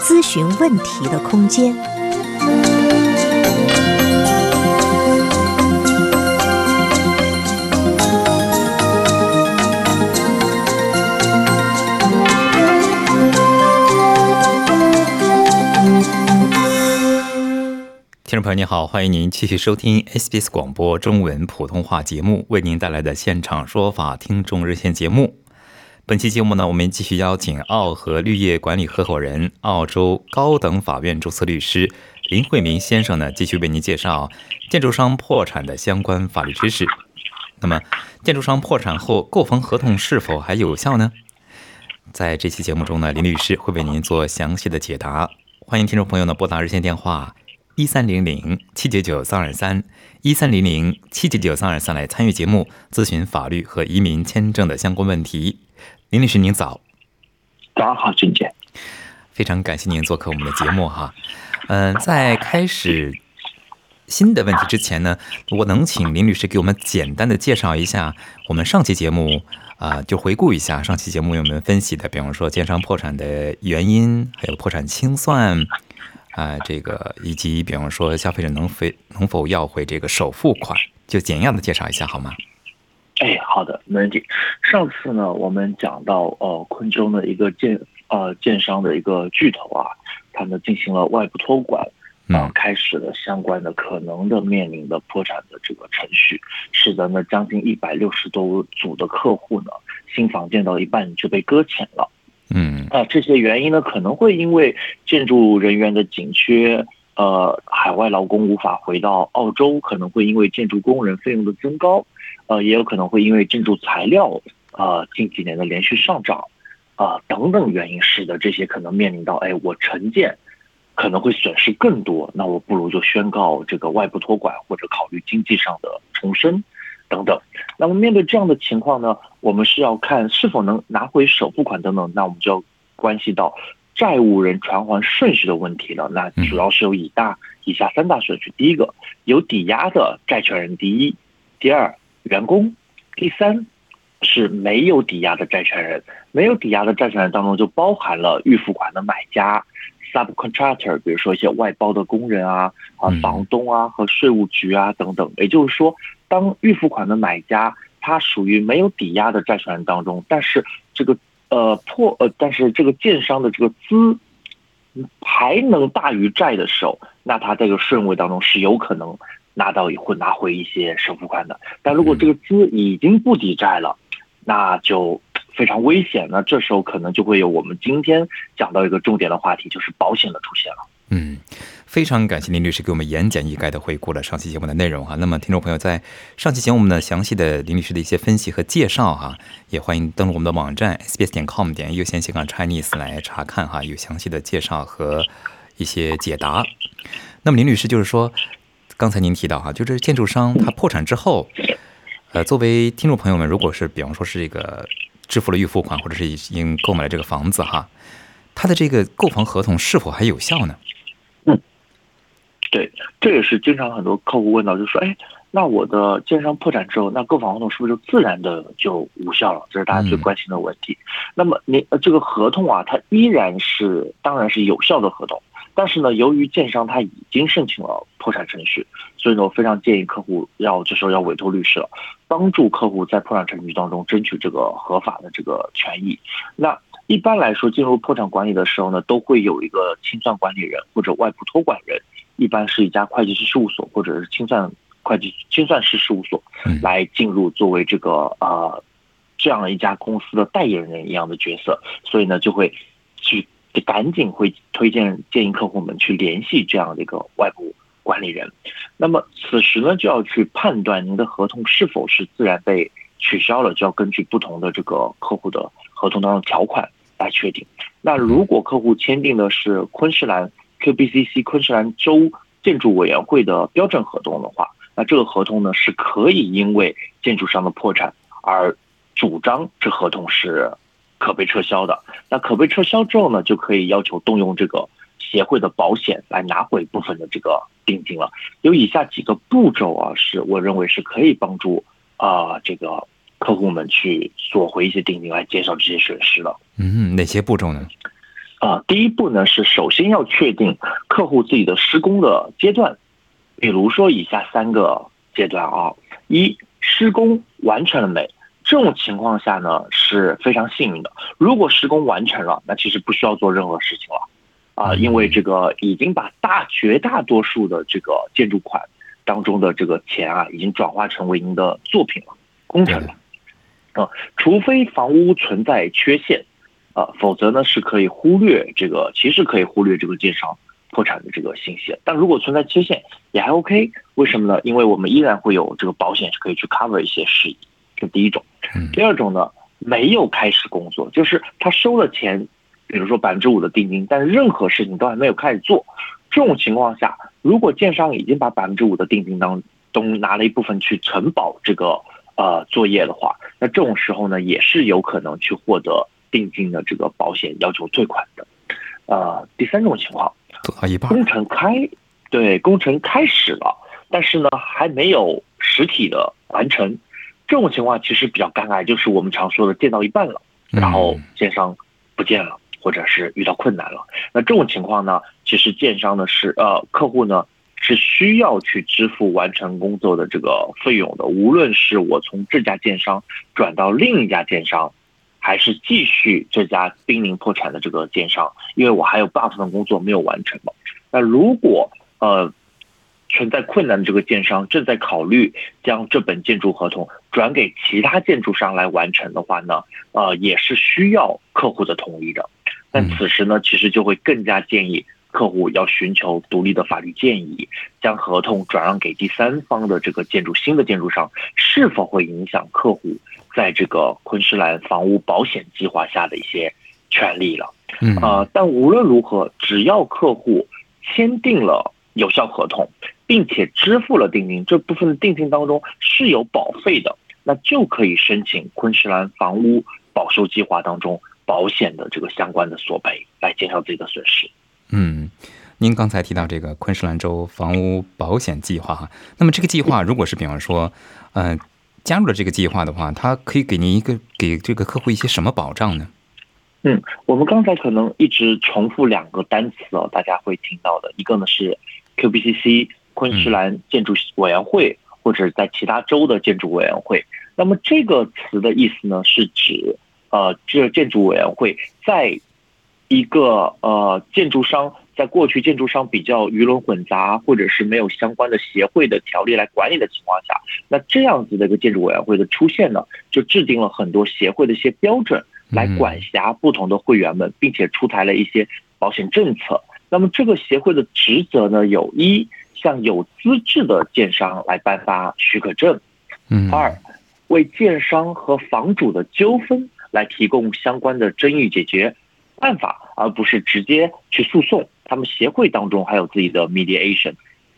咨询问题的空间。听众朋友您好，欢迎您继续收听 SBS 广播中文普通话节目，为您带来的现场说法听众热线节目。本期节目呢，我们继续邀请澳和绿业管理合伙人、澳洲高等法院注册律师林慧明先生呢，继续为您介绍 建筑商破产的相关法律知识。那么，建筑商破产后购房合同是否还有效呢？在这期节目中呢，林律师会为您做详细的解答。欢迎听众朋友呢拨打热线电话。一三零零七九九三二三，一三零零七九九三二三来参与节目，咨询法律和移民签证的相关问题。林律师，您早。早上好，俊杰。非常感谢您做客我们的节目哈。嗯，在开始新的问题之前呢，我能请林律师给我们简单的介绍一下我们上期节目啊，就回顾一下上期节目我们分析的，比方说奸商破产的原因，还有破产清算。啊，这个以及比方说消费者能非能否要回这个首付款，就简要的介绍一下好吗？哎，好的，没问题。上次呢，我们讲到呃，昆州的一个建呃建商的一个巨头啊，他们进行了外部托管，啊，开始了相关的可能的面临的破产的这个程序，使得呢将近一百六十多组的客户呢，新房建到一半就被搁浅了。嗯，那，这些原因呢，可能会因为建筑人员的紧缺，呃，海外劳工无法回到澳洲，可能会因为建筑工人费用的增高，呃，也有可能会因为建筑材料，呃，近几年的连续上涨，啊，等等原因，使得这些可能面临到，哎，我承建可能会损失更多，那我不如就宣告这个外部托管，或者考虑经济上的重生。等等，那么面对这样的情况呢，我们是要看是否能拿回首付款等等，那我们就要关系到债务人偿还顺序的问题了。那主要是有以大以下三大顺序：第一个，有抵押的债权人；第一，第二，员工；第三，是没有抵押的债权人。没有抵押的债权人当中就包含了预付款的买家。subcontractor，比如说一些外包的工人啊、啊房东啊和税务局啊等等，也就是说，当预付款的买家他属于没有抵押的债权人当中，但是这个呃破呃，但是这个建商的这个资还能大于债的时候，那他这个顺位当中是有可能拿到会拿回一些首付款的。但如果这个资已经不抵债了，那就。非常危险，那这时候可能就会有我们今天讲到一个重点的话题，就是保险的出现了。嗯，非常感谢林律师给我们言简意赅的回顾了上期节目的内容哈。那么听众朋友在上期节目呢详细的林律师的一些分析和介绍哈，也欢迎登录我们的网站 sbs 点 com 点优先斜杠 Chinese 来查看哈，有详细的介绍和一些解答。那么林律师就是说，刚才您提到哈，就是建筑商他破产之后，呃，作为听众朋友们，如果是比方说是这个。支付了预付款，或者是已经购买了这个房子哈，他的这个购房合同是否还有效呢？嗯，对，这也是经常很多客户问到，就说，哎，那我的建商破产之后，那购房合同是不是就自然的就无效了？这是大家最关心的问题。那么，你这个合同啊，它依然是，当然是有效的合同。但是呢，由于建商他已经申请了破产程序，所以呢，我非常建议客户要这时候要委托律师了，帮助客户在破产程序当中争取这个合法的这个权益。那一般来说，进入破产管理的时候呢，都会有一个清算管理人或者外部托管人，一般是一家会计师事务所或者是清算会计清算师事务所来进入作为这个呃这样一家公司的代言人一样的角色，所以呢，就会去。就赶紧会推荐建议客户们去联系这样的一个外部管理人。那么此时呢，就要去判断您的合同是否是自然被取消了，就要根据不同的这个客户的合同当中条款来确定。那如果客户签订的是昆士兰 QBCC 昆士兰州建筑委员会的标准合同的话，那这个合同呢是可以因为建筑商的破产而主张这合同是可被撤销的。那可被撤销之后呢，就可以要求动用这个协会的保险来拿回部分的这个定金了。有以下几个步骤啊，是我认为是可以帮助啊这个客户们去索回一些定金，来减少这些损失的。嗯，哪些步骤呢？啊，第一步呢是首先要确定客户自己的施工的阶段，比如说以下三个阶段啊：一、施工完成了没？这种情况下呢是非常幸运的。如果施工完成了，那其实不需要做任何事情了啊，因为这个已经把大绝大多数的这个建筑款当中的这个钱啊，已经转化成为您的作品了、工程了啊，除非房屋存在缺陷。啊，否则呢是可以忽略这个，其实可以忽略这个建商破产的这个信息。但如果存在缺陷，也还 OK。为什么呢？因为我们依然会有这个保险是可以去 cover 一些事宜。这第一种。第二种呢，没有开始工作，就是他收了钱，比如说百分之五的定金，但是任何事情都还没有开始做。这种情况下，如果建商已经把百分之五的定金当中拿了一部分去承保这个呃作业的话，那这种时候呢，也是有可能去获得。定金的这个保险要求退款的，呃，第三种情况，工程开，对，工程开始了，但是呢还没有实体的完成，这种情况其实比较尴尬，就是我们常说的建到一半了，然后建商不见了，或者是遇到困难了，那这种情况呢，其实建商呢是呃客户呢是需要去支付完成工作的这个费用的，无论是我从这家建商转到另一家建商。还是继续这家濒临破产的这个建商，因为我还有大部分工作没有完成嘛。那如果呃存在困难的这个建商正在考虑将这本建筑合同转给其他建筑商来完成的话呢，呃也是需要客户的同意的。但此时呢，其实就会更加建议客户要寻求独立的法律建议，将合同转让给第三方的这个建筑新的建筑商，是否会影响客户？在这个昆士兰房屋保险计划下的一些权利了，嗯啊，但无论如何，只要客户签订了有效合同，并且支付了定金，这部分的定金当中是有保费的，那就可以申请昆士兰房屋保修计划当中保险的这个相关的索赔，来减少自己的损失。嗯，您刚才提到这个昆士兰州房屋保险计划哈，那么这个计划如果是比方说，嗯。加入了这个计划的话，它可以给您一个给这个客户一些什么保障呢？嗯，我们刚才可能一直重复两个单词哦，大家会听到的，一个呢是 QBCC 昆士兰建筑委员会，或者在其他州的建筑委员会。那么这个词的意思呢，是指呃，这建筑委员会在一个呃建筑商。在过去建筑商比较鱼龙混杂，或者是没有相关的协会的条例来管理的情况下，那这样子的一个建筑委员会的出现呢，就制定了很多协会的一些标准来管辖不同的会员们，并且出台了一些保险政策。那么这个协会的职责呢，有一向有资质的建商来颁发许可证，嗯二为建商和房主的纠纷来提供相关的争议解决办法，而不是直接去诉讼。他们协会当中还有自己的 mediation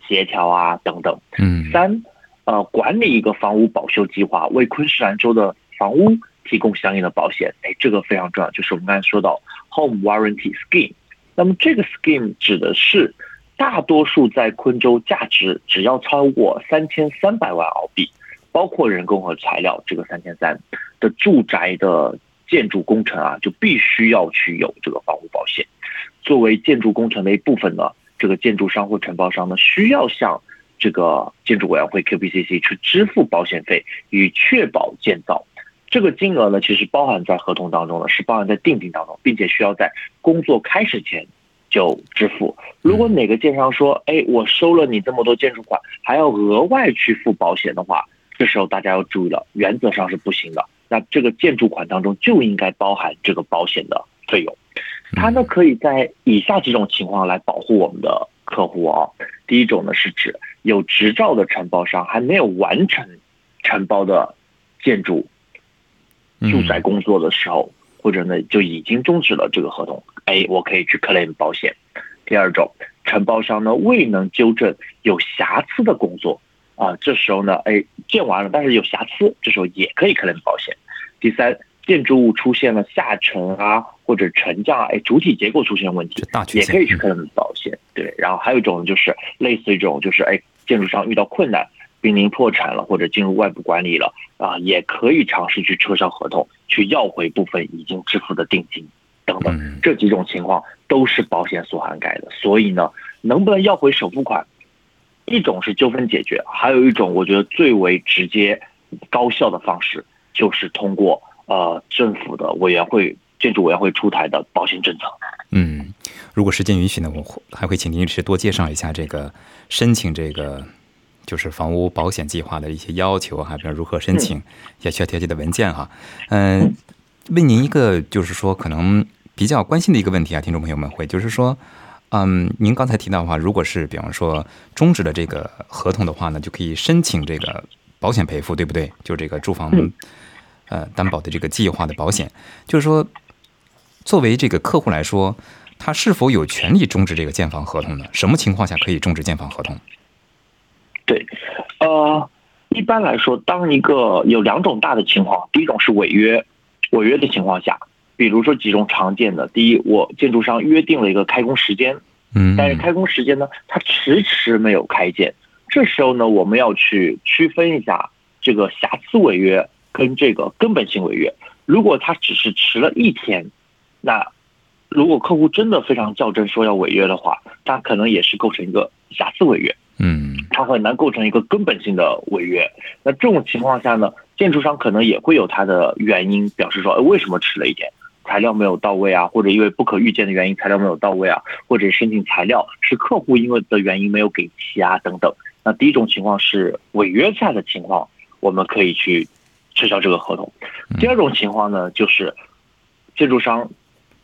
协调啊等等。嗯。三，呃，管理一个房屋保修计划，为昆士兰州的房屋提供相应的保险。哎，这个非常重要，就是我们刚才说到 home warranty scheme。那么这个 scheme 指的是大多数在昆州价值只要超过三千三百万澳币，包括人工和材料这个三千三的住宅的建筑工程啊，就必须要去有这个房屋保险。作为建筑工程的一部分呢，这个建筑商或承包商呢，需要向这个建筑委员会 QBCC 去支付保险费，以确保建造。这个金额呢，其实包含在合同当中了，是包含在定金当中，并且需要在工作开始前就支付。如果哪个建商说，哎，我收了你这么多建筑款，还要额外去付保险的话，这时候大家要注意了，原则上是不行的。那这个建筑款当中就应该包含这个保险的费用。它呢可以在以下几种情况来保护我们的客户啊。第一种呢是指有执照的承包商还没有完成承包的建筑住宅工作的时候，或者呢就已经终止了这个合同，哎，我可以去 claim 保险。第二种承包商呢未能纠正有瑕疵的工作啊，这时候呢，哎，建完了，但是有瑕疵，这时候也可以 claim 保险。第三，建筑物出现了下沉啊或者沉降，哎，主体结构出现问题，也可以去 claim 保险。对，然后还有一种就是类似于这种就是哎，建筑商遇到困难，濒临破产了或者进入外部管理了啊，也可以尝试去撤销合同，去要回部分已经支付的定金。等等，这几种情况都是保险所涵盖的。所以呢，能不能要回首付款，一种是纠纷解决，还有一种我觉得最为直接、高效的方式，就是通过呃政府的委员会、建筑委员会出台的保险政策。嗯，如果时间允许呢，我还会请您律师多介绍一下这个申请这个就是房屋保险计划的一些要求哈，比如如何申请，也需要调节的文件哈。嗯，问您一个，就是说可能。比较关心的一个问题啊，听众朋友们会就是说，嗯，您刚才提到的话，如果是比方说终止了这个合同的话呢，就可以申请这个保险赔付，对不对？就这个住房呃担保的这个计划的保险，就是说，作为这个客户来说，他是否有权利终止这个建房合同呢？什么情况下可以终止建房合同？对，呃，一般来说，当一个有两种大的情况，第一种是违约，违约的情况下。比如说几种常见的，第一，我建筑商约定了一个开工时间，嗯，但是开工时间呢，他迟迟没有开建，这时候呢，我们要去区分一下这个瑕疵违约跟这个根本性违约。如果他只是迟了一天，那如果客户真的非常较真说要违约的话，他可能也是构成一个瑕疵违约，嗯，他很难构成一个根本性的违约。那这种情况下呢，建筑商可能也会有他的原因，表示说，哎，为什么迟了一点？材料没有到位啊，或者因为不可预见的原因材料没有到位啊，或者申请材料是客户因为的原因没有给齐啊等等。那第一种情况是违约下的情况，我们可以去撤销这个合同。第二种情况呢，就是建筑商，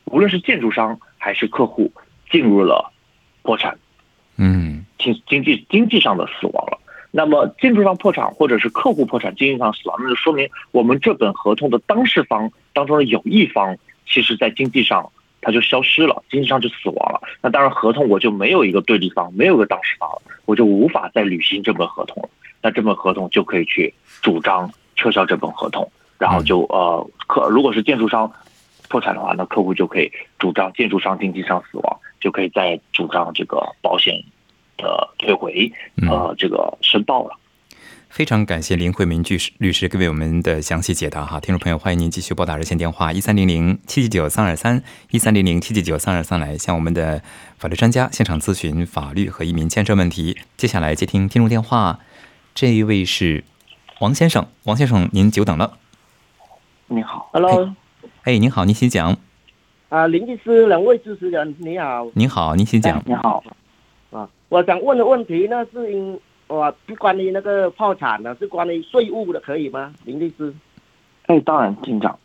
无论是建筑商还是客户进入了破产，嗯，经经济经济上的死亡了。那么建筑商破产或者是客户破产，经济上死亡，那就说明我们这本合同的当事方当中的有一方。其实，在经济上，他就消失了，经济上就死亡了。那当然，合同我就没有一个对立方，没有个当事方了，我就无法再履行这本合同了。那这本合同就可以去主张撤销这本合同，然后就呃，客如果是建筑商破产的话，那客户就可以主张建筑商经济上死亡，就可以再主张这个保险的退回，呃，这个申报了。非常感谢林慧明律师律师给我们的详细解答哈，听众朋友欢迎您继续拨打热线电话一三零零七七九三二三一三零零七七九三二三来向我们的法律专家现场咨询法律和移民签证问题。接下来接听听众电话，这一位是王先生，王先生您久等了。你好，Hello，哎，您好，您请讲。啊，林律师，两位主持人，你好。您好，您请讲。你好。啊，我想问的问题呢是因。我是关于那个破产的，是关于税务的，可以吗，林律师？哎，当然，请讲。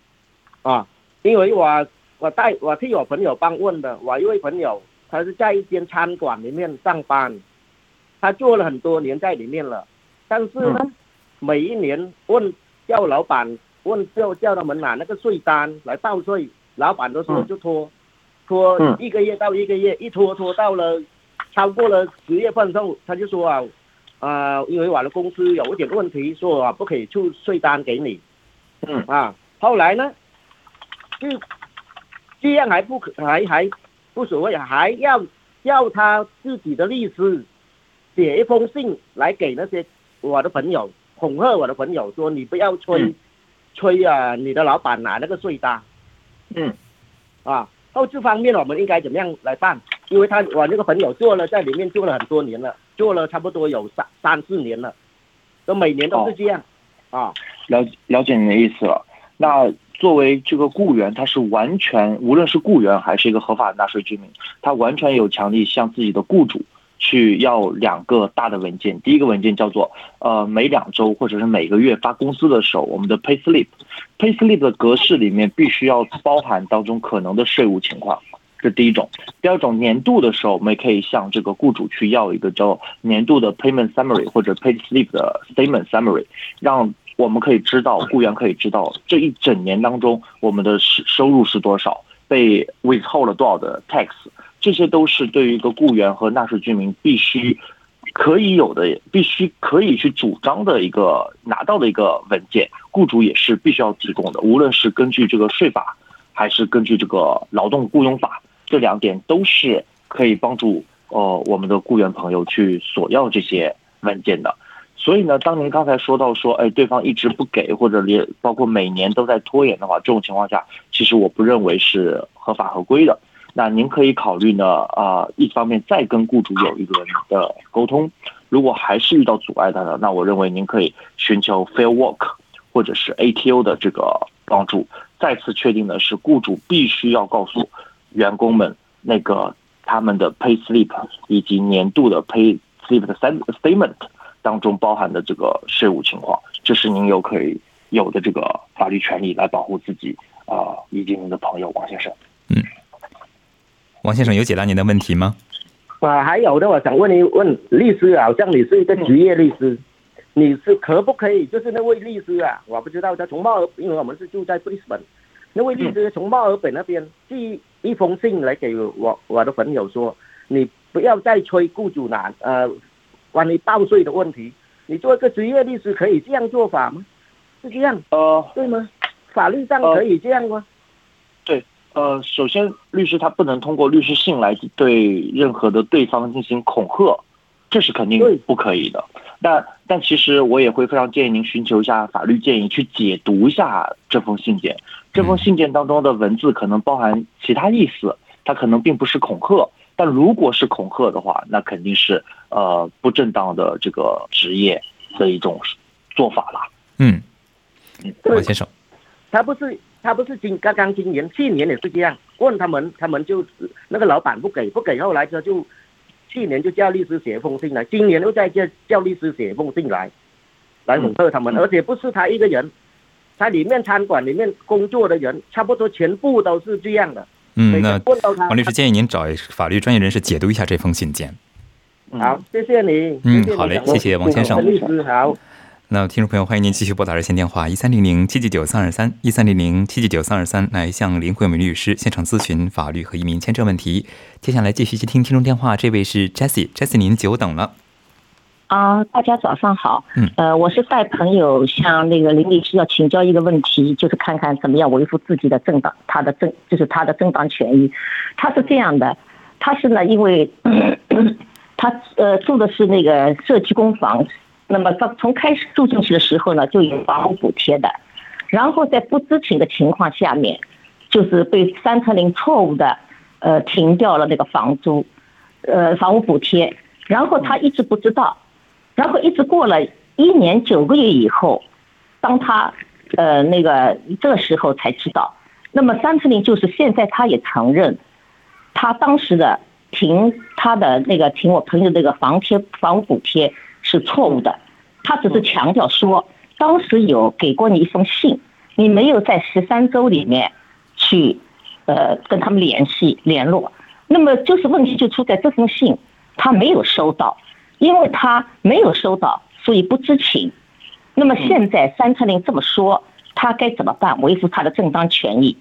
啊，因为我我带我替我朋友帮问的，我一位朋友，他是在一间餐馆里面上班，他做了很多年在里面了，但是呢，每一年问叫老板问叫叫他们拿那个税单来报税，老板都说就拖，拖一个月到一个月，一拖拖到了超过了十月份之后，他就说啊。啊，因为我的公司有一点问题，说啊不可以出税单给你。嗯啊，后来呢，就这样还不可还还不所谓，还要要他自己的律师写一封信来给那些我的朋友，恐吓我的朋友说你不要催催啊你的老板拿那个税单。嗯啊，后这方面我们应该怎么样来办？因为他我那个朋友做了在里面做了很多年了。做了差不多有三三四年了，都每年都是这样，啊，了了解你的意思了。那作为这个雇员，他是完全无论是雇员还是一个合法纳税居民，他完全有权利向自己的雇主去要两个大的文件。第一个文件叫做呃每两周或者是每个月发工资的时候，我们的 pay slip，pay slip 的格式里面必须要包含当中可能的税务情况。这第一种，第二种年度的时候，我们也可以向这个雇主去要一个叫年度的 payment summary 或者 pay slip 的 statement summary，让我们可以知道雇员可以知道这一整年当中我们的收收入是多少，被 withhold 了多少的 tax，这些都是对于一个雇员和纳税居民必须可以有的、必须可以去主张的一个拿到的一个文件，雇主也是必须要提供的。无论是根据这个税法，还是根据这个劳动雇佣法，这两点都是可以帮助呃我们的雇员朋友去索要这些文件的。所以呢，当您刚才说到说，哎，对方一直不给，或者连包括每年都在拖延的话，这种情况下，其实我不认为是合法合规的。那您可以考虑呢，啊，一方面再跟雇主有一轮的沟通，如果还是遇到阻碍的呢，那我认为您可以寻求 Fair Work 或者是 ATO 的这个帮助，再次确定的是，雇主必须要告诉员工们那个他们的 Pay Slip 以及年度的 Pay Slip 的三 Statement。当中包含的这个税务情况，这是您有可以有的这个法律权利来保护自己啊，以及您的朋友王先生。嗯，王先生有解答您的问题吗？啊，还有的，我想问一问律师，好像你是一个职业律师，你是可不可以？就是那位律师啊，我不知道他从墨尔，因为我们是住在布里斯本，那位律师从墨尔本那边寄一封信来给我我的朋友说，你不要再催雇主拿呃。关于报税的问题，你做一个职业律师可以这样做法吗？是这样，哦，对吗？法律上可以这样吗？对，呃，首先律师他不能通过律师信来对任何的对方进行恐吓，这是肯定不可以的。但但其实我也会非常建议您寻求一下法律建议，去解读一下这封信件。这封信件当中的文字可能包含其他意思，它可能并不是恐吓。但如果是恐吓的话，那肯定是呃不正当的这个职业的一种做法了。嗯，王先生，他不是他不是今刚刚今年去年也是这样，问他们他们就那个老板不给不给，后来他就去年就叫律师写封信来，今年又再叫叫律师写封信来，来恐吓他们，而且不是他一个人，他里面餐馆里面工作的人差不多全部都是这样的。嗯，那王律师建议您找法律专业人士解读一下这封信件。好，谢谢你。嗯，好嘞，谢谢王先生。律师好。那听众朋友，欢迎您继续拨打热线电话一三零零七七九三二三一三零零七七九三二三来向林慧美律师现场咨询法律和移民签证问题。接下来继续接听听众电话，这位是 Jessie，Jessie 您久等了。啊，大家早上好。嗯，呃，我是带朋友向那个林律师要请教一个问题，就是看看怎么样维护自己的正当，他的正就是他的正当权益。他是这样的，他是呢，因为 他呃住的是那个社区公房，那么从从开始住进去的时候呢，就有房屋补贴的，然后在不知情的情况下面，就是被三特零错误的呃停掉了那个房租，呃房屋补贴，然后他一直不知道。然后一直过了一年九个月以后，当他呃那个这个时候才知道，那么三特零就是现在他也承认，他当时的停他的那个停我朋友那个房贴房屋补贴是错误的，他只是强调说当时有给过你一封信，你没有在十三周里面去呃跟他们联系联络，那么就是问题就出在这封信他没有收到。因为他没有收到，所以不知情。那么现在三特零这么说，他该怎么办？维护他的正当权益？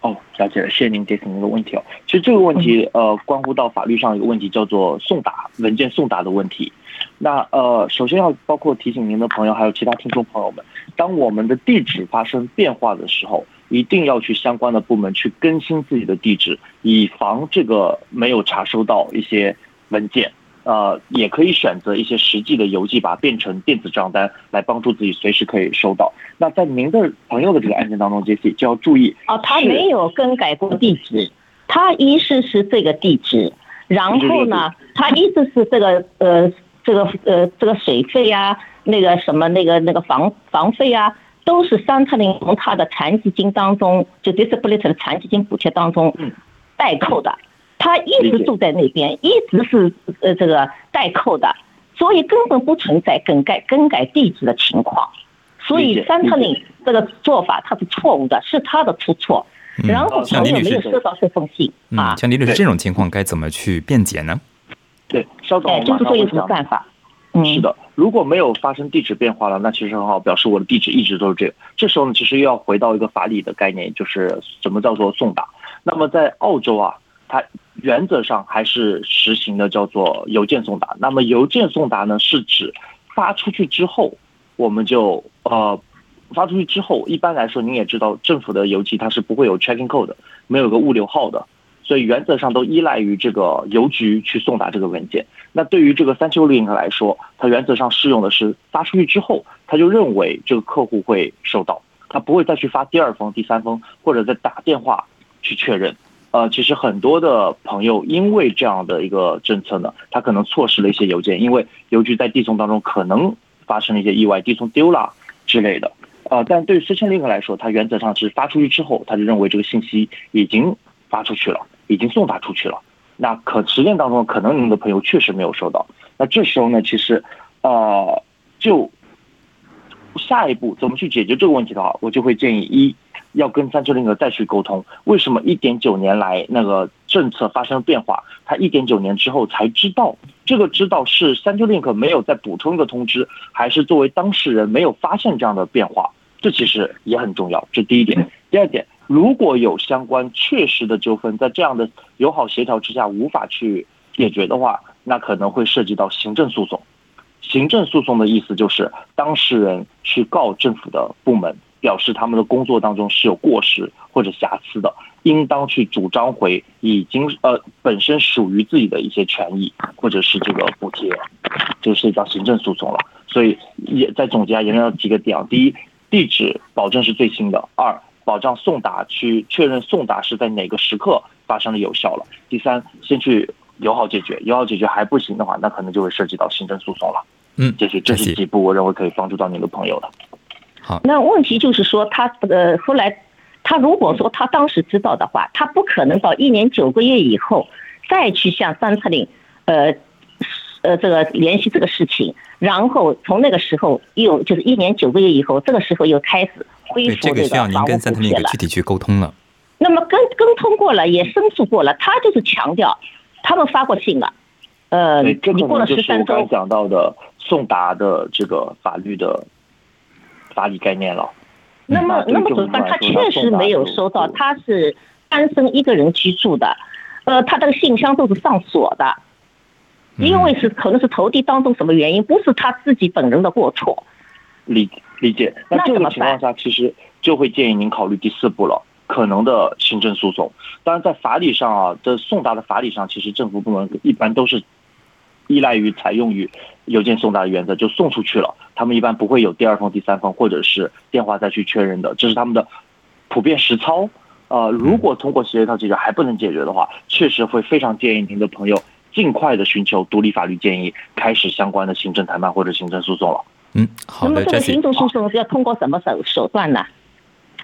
哦，了解了，谢谢您提醒您的问题哦。其实这个问题呃，关乎到法律上一个问题，叫做送达文件送达的问题。那呃，首先要包括提醒您的朋友，还有其他听众朋友们，当我们的地址发生变化的时候，一定要去相关的部门去更新自己的地址，以防这个没有查收到一些文件。呃，也可以选择一些实际的邮寄，把它变成电子账单，来帮助自己随时可以收到。那在您的朋友的这个案件当中，Jessie 就要注意哦，他没有更改过地址，他一直是这个地址，然后呢，他一直是这个呃，这个呃，这个水费啊，那个什么那个那个房房费啊，都是三特林从他的残疾金当中，就 disability 的残疾金补贴当中代扣的。他一直住在那边，一直是呃这个代扣的，所以根本不存在更改更改地址的情况。所以三特林这个做法他是错误的，是他的出错。然后朋友没有收到这封信啊。像李律师这种情况该怎么去辩解呢？对，稍等，就是说有什么办法？嗯，是的，如果没有发生地址变化了，那其实很好，表示我的地址一直都是这个。这时候呢，其实又要回到一个法理的概念，就是什么叫做送达。那么在澳洲啊。它原则上还是实行的叫做邮件送达。那么邮件送达呢，是指发出去之后，我们就呃发出去之后，一般来说您也知道，政府的邮寄它是不会有 tracking code 的，没有个物流号的，所以原则上都依赖于这个邮局去送达这个文件。那对于这个三 Q link 来说，它原则上适用的是发出去之后，他就认为这个客户会收到，他不会再去发第二封、第三封，或者再打电话去确认。呃，其实很多的朋友因为这样的一个政策呢，他可能错失了一些邮件，因为邮局在递送当中可能发生了一些意外，递送丢了之类的。呃，但对于四千 link 来说，它原则上是发出去之后，他就认为这个信息已经发出去了，已经送达出去了。那可实践当中，可能您的朋友确实没有收到。那这时候呢，其实，呃，就下一步怎么去解决这个问题的话，我就会建议一要跟三九零再去沟通，为什么一点九年来那个政策发生变化，他一点九年之后才知道，这个知道是三九 link 没有再补充一个通知，还是作为当事人没有发现这样的变化，这其实也很重要。这第一点，第二点。如果有相关确实的纠纷，在这样的友好协调之下无法去解决的话，那可能会涉及到行政诉讼。行政诉讼的意思就是当事人去告政府的部门，表示他们的工作当中是有过失或者瑕疵的，应当去主张回已经呃本身属于自己的一些权益或者是这个补贴，就涉及到行政诉讼了。所以也在总结啊，也要几个点：第一，地址保证是最新的；二。保障送达去确认送达是在哪个时刻发生的有效了。第三，先去友好解决，友好解决还不行的话，那可能就会涉及到行政诉讼了。嗯，这是这是几步，我认为可以帮助到您的朋友的。好，那问题就是说，他呃后来他如果说他当时知道的话，他不可能到一年九个月以后再去向三策令呃呃这个联系这个事情，然后从那个时候又就是一年九个月以后，这个时候又开始。对，这个需要您跟三特那个具体去沟通了。那么跟沟通过了，也申诉过了，他就是强调，他们发过信了。呃，你过了十三周。刚讲到的送达的这个法律的法理概念了。那么，那么怎么办？他确实没有收到，他是单身一个人居住的，呃，他这个信箱都是上锁的，因为是可能是投递当中什么原因，不是他自己本人的过错。理理解，那这个情况下，其实就会建议您考虑第四步了，可能的行政诉讼。当然，在法理上啊，这送达的法理上，其实政府部门一般都是依赖于采用于邮件送达的原则，就送出去了，他们一般不会有第二封、第三封，或者是电话再去确认的，这是他们的普遍实操。呃，如果通过协调解决还不能解决的话，确实会非常建议您的朋友尽快的寻求独立法律建议，开始相关的行政谈判或者行政诉讼了。嗯，好的。那么这个行政诉讼是要通过什么手手段呢？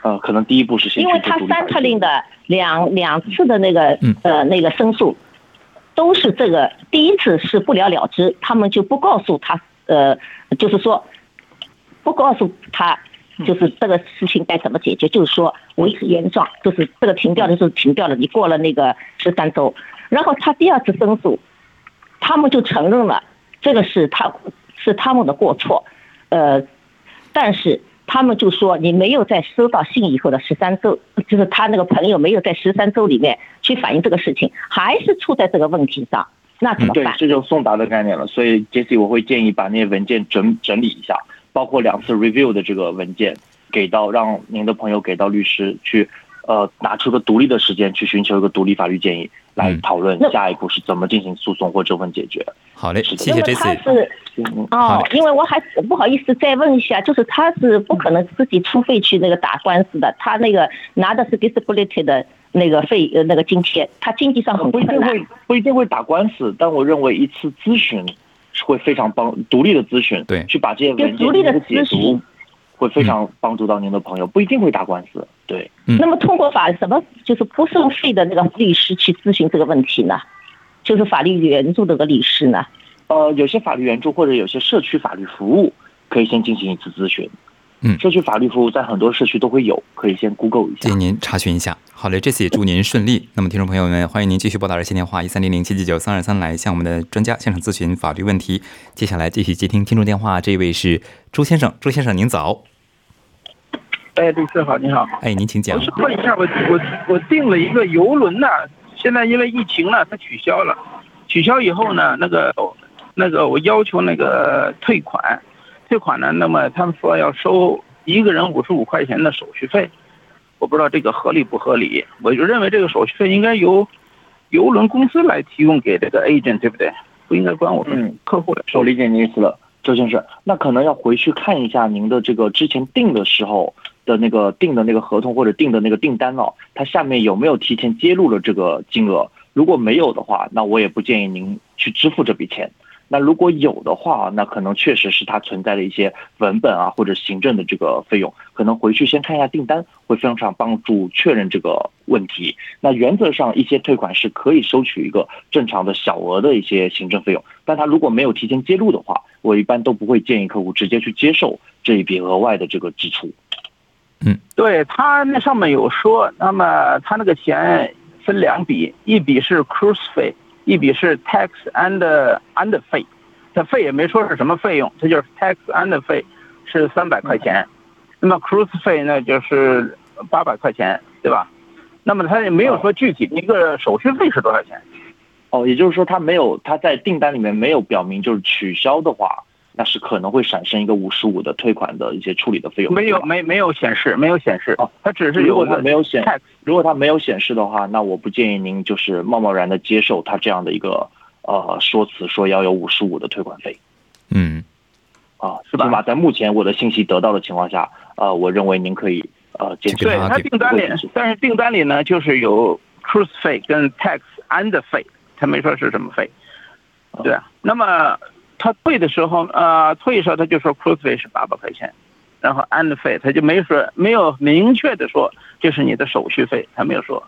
呃，可能第一步是先因为他三特令的两两次的那个呃那个申诉，都是这个第一次是不了了之，他们就不告诉他呃，就是说不告诉他，就是这个事情该怎么解决，就是说维持原状，就是这个停掉的时候停掉了，你过了那个十三周，然后他第二次申诉，他们就承认了这个是他是他们的过错。呃，但是他们就说你没有在收到信以后的十三周，就是他那个朋友没有在十三周里面去反映这个事情，还是出在这个问题上，那怎么办？对，这就送达的概念了。所以，Jesse，我会建议把那些文件整整理一下，包括两次 review 的这个文件，给到让您的朋友给到律师去，呃，拿出个独立的时间去寻求一个独立法律建议。来讨论下一步是怎么进行诉讼或纠纷解决。好嘞，谢谢。他是哦，因为我还不好意思再问一下，就是他是不可能自己出费去那个打官司的，他那个拿的是 disability 的那个费呃那个津贴，他经济上很不一定会不一定会打官司，但我认为一次咨询会非常帮独立的咨询，对，去把这些文件的解读。会非常帮助到您的朋友，不一定会打官司。对，那么通过法什么就是不收费的那个律师去咨询这个问题呢？就是法律援助的个律师呢？呃，有些法律援助或者有些社区法律服务可以先进行一次咨询。嗯，社区法律服务在很多社区都会有，可以先 Google 一下。建议您查询一下。好嘞，这次也祝您顺利。那么，听众朋友们，欢迎您继续拨打热线电话一三零零七七九三二三来向我们的专家现场咨询法律问题。接下来继续接听听众电话，这位是朱先生，朱先生您早。哎，律师好，你好。哎，您请讲。我是问一下，我我我订了一个游轮呢，现在因为疫情了，它取消了，取消以后呢，那个那个我要求那个退款，退款呢，那么他们说要收一个人五十五块钱的手续费，我不知道这个合理不合理，我就认为这个手续费应该由邮轮公司来提供给这个 agent，对不对？不应该关我们客户来收。我理解您意思了，周先生，那可能要回去看一下您的这个之前订的时候。的那个订的那个合同或者订的那个订单哦，它下面有没有提前揭露了这个金额？如果没有的话，那我也不建议您去支付这笔钱。那如果有的话，那可能确实是它存在的一些文本啊或者行政的这个费用，可能回去先看一下订单，会非常常帮助确认这个问题。那原则上一些退款是可以收取一个正常的小额的一些行政费用，但他如果没有提前揭露的话，我一般都不会建议客户直接去接受这一笔额外的这个支出。嗯，对他那上面有说，那么他那个钱分两笔，一笔是 cruise 费，一笔是 tax and and 费，他费也没说是什么费用，他就是 tax and 费是三百块钱，那么 cruise 费呢就是八百块钱，对吧？那么他也没有说具体的一个手续费是多少钱。哦，也就是说他没有他在订单里面没有表明，就是取消的话。那是可能会产生一个五十五的退款的一些处理的费用。没有，没没有显示，没有显示。哦，它只是如果它没有显，如果它没有显示的话，那我不建议您就是贸贸然的接受它这样的一个呃说辞，说要有五十五的退款费。嗯，啊，起码在目前我的信息得到的情况下，呃，我认为您可以呃接受。对他订单里，但是订单里呢，就是有 cruise 费跟 tax and 费，他没说是什么费。对啊，那么。他退的时候，呃，退的时候他就说 cruise 费是八百块钱，然后 and 费他就没说，没有明确的说这是你的手续费，他没有说。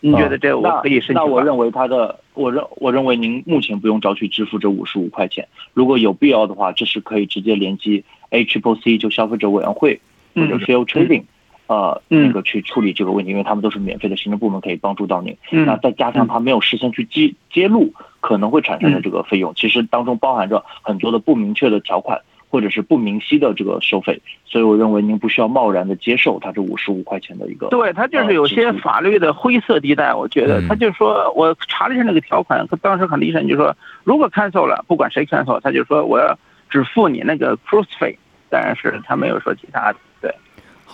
你觉得这我可以申请那我认为他的，我认我认为您目前不用着急支付这五十五块钱，如果有必要的话，这是可以直接联系 H P C 就消费者委员会或者 Fair Trading，呃，那个去处理这个问题，因为他们都是免费的行政部门，可以帮助到您。那再加上他没有事先去揭揭露。可能会产生的这个费用，其实当中包含着很多的不明确的条款，或者是不明晰的这个收费，所以我认为您不需要贸然的接受他这五十五块钱的一个。对，他就是有些法律的灰色地带，我觉得他就说我查了一下那个条款，当时很厉害，就说如果 cancel 了，不管谁 cancel，他就说我要只付你那个 cruise 费，但是他没有说其他的。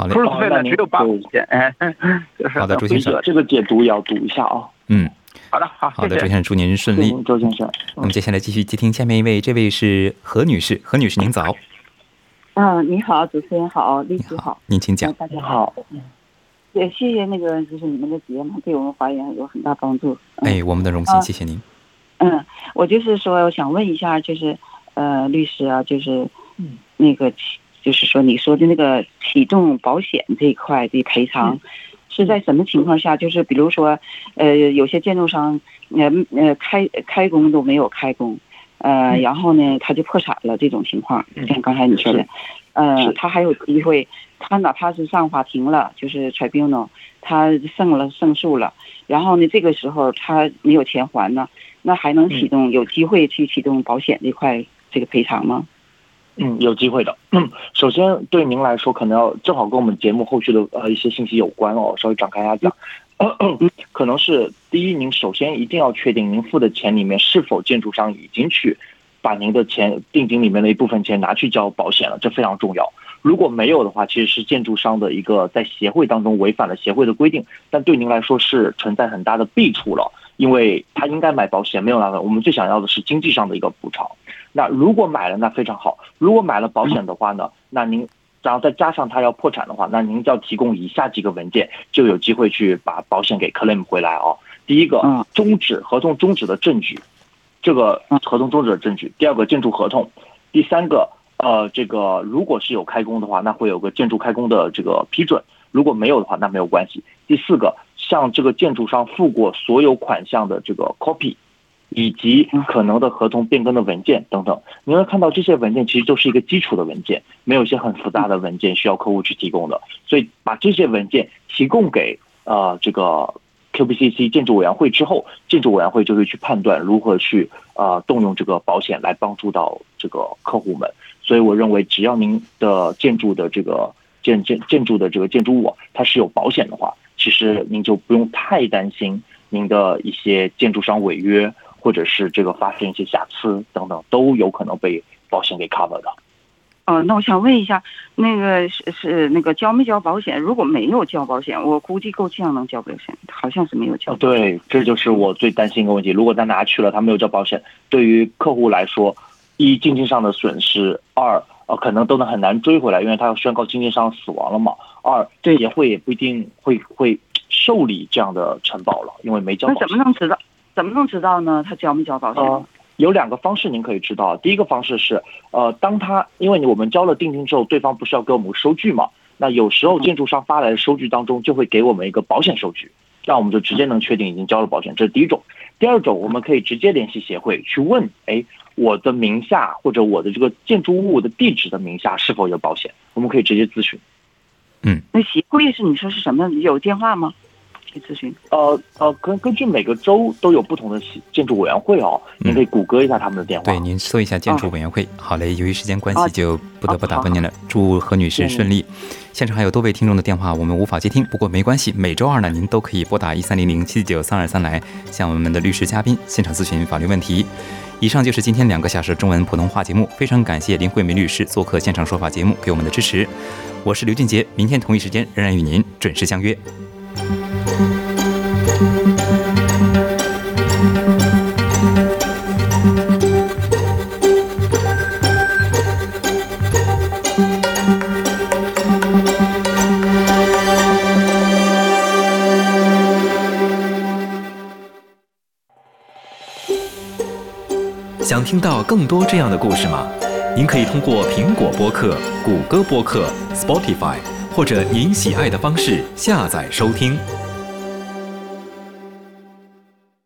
对，好嘞，cruise 费呢只有八块钱，哎，好的，朱先生，这个解读也要读一下啊。嗯。好的，好好的，周先生，祝您顺利。周先生，那么接下来继续接听下面一位，这位是何女士。何女士，您早。嗯，你好，主持人好，律师好，您请讲。大家好，也谢谢那个，就是你们的节目对我们法院有很大帮助。哎，我们的荣幸，谢谢您。嗯，我就是说，我想问一下，就是呃，律师啊，就是那个，就是说你说的那个启动保险这一块的赔偿。是在什么情况下？就是比如说，呃，有些建筑商，呃呃，开开工都没有开工，呃，然后呢，他就破产了。这种情况，像刚才你说的，呃，他还有机会，他哪怕是上法庭了，就是 tribunal，他胜了胜诉了，然后呢，这个时候他没有钱还呢，那还能启动，有机会去启动保险这块这个赔偿吗？嗯，有机会的。首先，对您来说，可能要正好跟我们节目后续的呃一些信息有关哦，稍微展开一下讲。可能是第一，您首先一定要确定您付的钱里面是否建筑商已经去把您的钱定金里面的一部分钱拿去交保险了，这非常重要。如果没有的话，其实是建筑商的一个在协会当中违反了协会的规定，但对您来说是存在很大的弊处了，因为他应该买保险，没有拿到。我们最想要的是经济上的一个补偿。那如果买了，那非常好。如果买了保险的话呢，那您然后再加上他要破产的话，那您就要提供以下几个文件，就有机会去把保险给 claim 回来哦。第一个，终止合同终止的证据，这个合同终止的证据。第二个，建筑合同。第三个，呃，这个如果是有开工的话，那会有个建筑开工的这个批准；如果没有的话，那没有关系。第四个，向这个建筑商付过所有款项的这个 copy。以及可能的合同变更的文件等等，你会看到这些文件其实就是一个基础的文件，没有一些很复杂的文件需要客户去提供的。所以把这些文件提供给呃这个 QBCC 建筑委员会之后，建筑委员会就会去判断如何去呃动用这个保险来帮助到这个客户们。所以我认为，只要您的建筑的这个建建建筑的这个建筑物它是有保险的话，其实您就不用太担心。您的一些建筑商违约，或者是这个发生一些瑕疵等等，都有可能被保险给 cover 的。哦，那我想问一下，那个是是那个交没交保险？如果没有交保险，我估计够呛能交保险，好像是没有交。对，这就是我最担心一个问题。如果他拿去了，他没有交保险，对于客户来说，一经济上的损失，二呃可能都能很难追回来，因为他要宣告经济上死亡了嘛。二这协会也不一定会会受理这样的承保了，因为没交。那怎么能知道？怎么能知道呢？他交没交保险？有两个方式您可以知道，第一个方式是，呃，当他因为我们交了定金之后，对方不是要给我们收据嘛？那有时候建筑商发来的收据当中就会给我们一个保险收据，这样我们就直接能确定已经交了保险。这是第一种。第二种，我们可以直接联系协会去问，哎，我的名下或者我的这个建筑物的地址的名下是否有保险？我们可以直接咨询。嗯，那协会是你说是什么？有电话吗？去咨询？呃呃，根根据每个州都有不同的建筑委员会哦，您可以谷歌一下他们的电话。对，您搜一下建筑委员会。好嘞，由于时间关系，就不得不打断您了。祝何女士顺利。现场还有多位听众的电话，我们无法接听，不过没关系，每周二呢，您都可以拨打一三零零七九三二三来向我们的律师嘉宾现场咨询法律问题。以上就是今天两个小时中文普通话节目，非常感谢林慧梅律师做客现场说法节目给我们的支持。我是刘俊杰，明天同一时间仍然与您准时相约。想听到更多这样的故事吗？您可以通过苹果播客、谷歌播客、Spotify，或者您喜爱的方式下载收听。